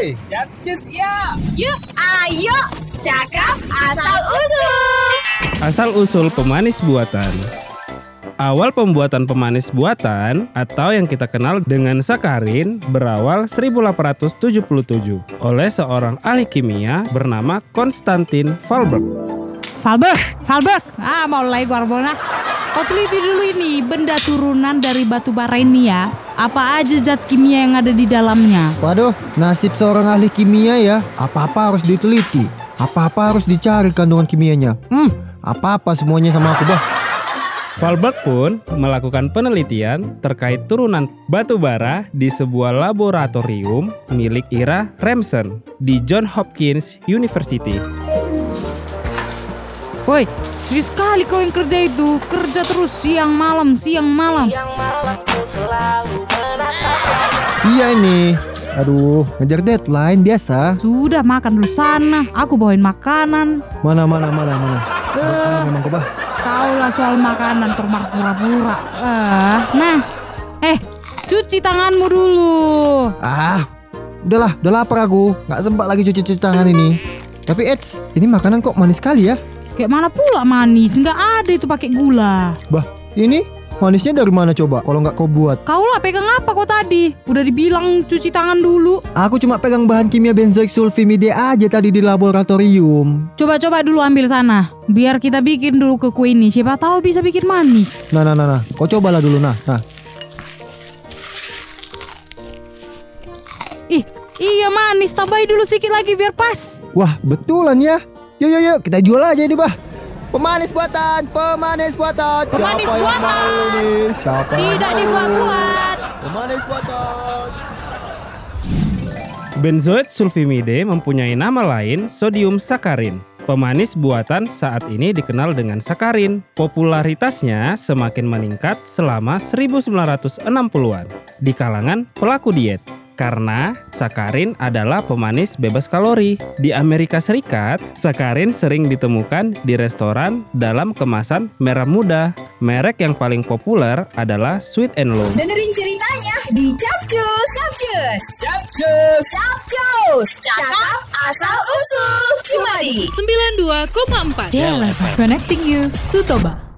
Hey, Capcus ya. Yuk, ayo, cakap asal usul. Asal-usul pemanis buatan. Awal pembuatan pemanis buatan atau yang kita kenal dengan sakarin berawal 1877 oleh seorang ahli kimia bernama Konstantin Falberg. Falberg, Falberg. Ah, mulai gua bona. Kau teliti dulu ini benda turunan dari batu bara ini ya. Apa aja zat kimia yang ada di dalamnya? Waduh, nasib seorang ahli kimia ya. Apa-apa harus diteliti. Apa-apa harus dicari kandungan kimianya. Hmm, apa-apa semuanya sama aku, bah. Falberg pun melakukan penelitian terkait turunan batu bara di sebuah laboratorium milik Ira Remsen di John Hopkins University. Woi, serius sekali kau yang kerja itu. Kerja terus siang malam, siang malam. Iya ini. Aduh, ngejar deadline biasa. Sudah makan dulu sana. Aku bawain makanan. Mana mana mana mana. Eh, Makanan memang kau, lah soal makanan termar pura-pura. Eh, nah, eh, cuci tanganmu dulu. Ah, udahlah, udah lapar aku. Nggak sempat lagi cuci-cuci tangan ini. Tapi Eits, ini makanan kok manis sekali ya? Kayak mana pula manis? Nggak ada itu pakai gula. Bah, ini manisnya dari mana coba? Kalau nggak kau buat? Kau lah pegang apa kau tadi? Udah dibilang cuci tangan dulu. Aku cuma pegang bahan kimia benzoik sulfimide aja tadi di laboratorium. Coba-coba dulu ambil sana. Biar kita bikin dulu ke kue ini. Siapa tahu bisa bikin manis. Nah, nah, nah, nah. Kau cobalah dulu, nah. Nah, Ih, iya manis. Tambahin dulu sedikit lagi biar pas. Wah, betulan ya. Yuk, yuk, yuk, kita jual aja ini, Bah. Pemanis buatan, pemanis buatan. Pemanis Siapa buatan. yang mau nih? Siapa yang Tidak dibuat-buat. Pemanis buatan. Benzoat sulfimide mempunyai nama lain sodium sakarin. Pemanis buatan saat ini dikenal dengan sakarin. Popularitasnya semakin meningkat selama 1960-an di kalangan pelaku diet. Karena sakarin adalah pemanis bebas kalori. Di Amerika Serikat, sakarin sering ditemukan di restoran dalam kemasan merah muda. Merek yang paling populer adalah Sweet and Low. Dengerin ceritanya di Capcus. Capcus. Capcus. Capcus. Cakap asal usul. Cuma di 92,4 Connecting you to Toba.